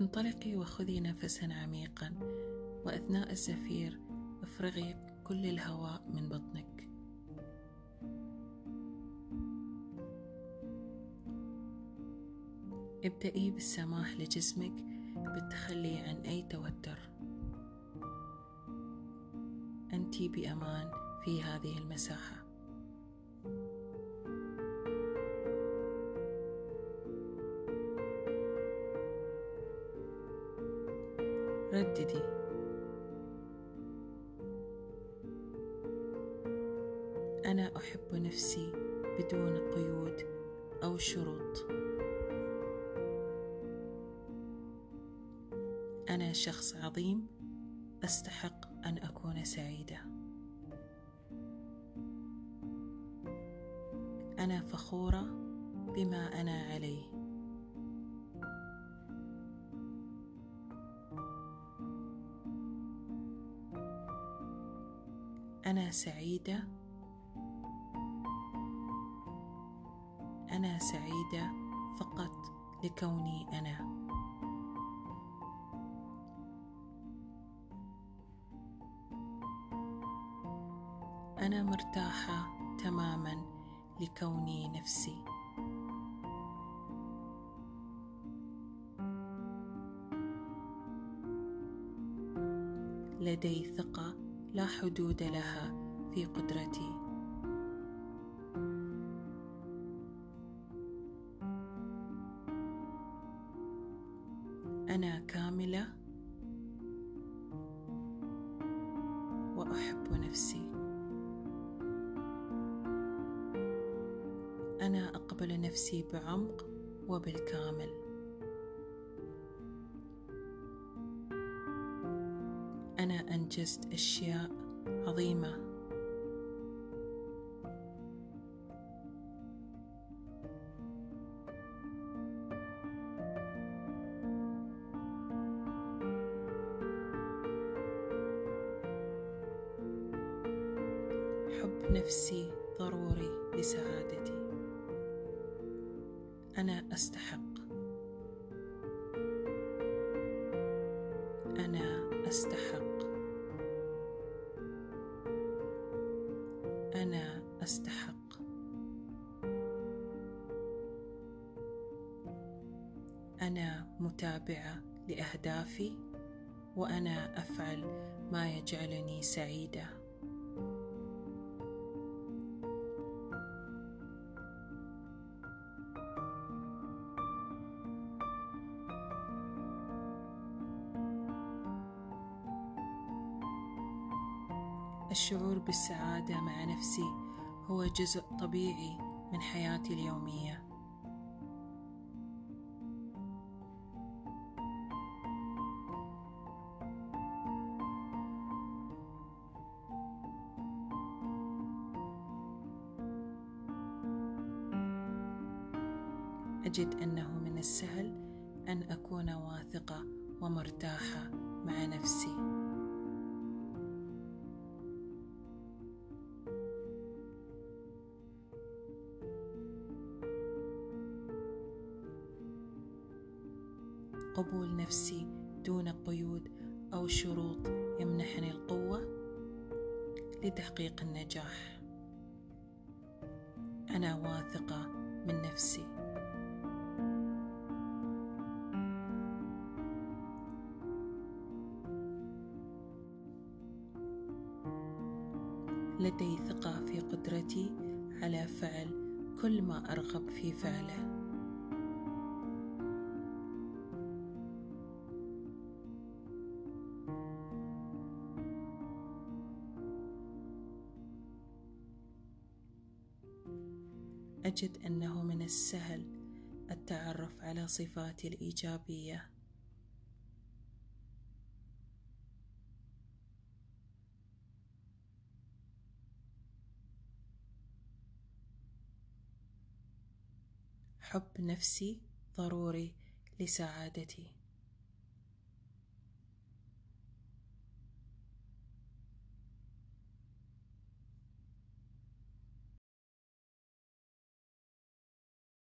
انطلقي وخذي نفسا عميقا وأثناء الزفير افرغي كل الهواء من بطنك. ابدأي بالسماح لجسمك بالتخلي عن أي توتر. أنت بأمان في هذه المساحة. رددي أنا أحب نفسي بدون قيود أو شروط. أنا شخص عظيم أستحق أن أكون سعيدة. أنا فخورة بما أنا عليه. أنا سعيدة. أنا سعيدة فقط لكوني أنا. أنا مرتاحة تماما لكوني نفسي. لدي ثقة لا حدود لها في قدرتي. أنا كاملة وأحب نفسي. أنا أقبل نفسي بعمق وبالكامل. أنا أنجزت أشياء عظيمة. حب نفسي ضروري لسعادتي. أنا أستحق. أنا أستحق. أنا أستحق. أنا متابعة لأهدافي وأنا أفعل ما يجعلني سعيدة. الشعور بالسعادة مع نفسي هو جزء طبيعي من حياتي اليومية. أجد أنه من السهل أن أكون واثقة ومرتاحة مع نفسي. قبول نفسي دون قيود أو شروط يمنحني القوة لتحقيق النجاح. أنا واثقة من نفسي. لدي ثقة في قدرتي على فعل كل ما أرغب في فعله. أجد أنه من السهل التعرف على صفاتي الإيجابية. حب نفسي ضروري لسعادتي.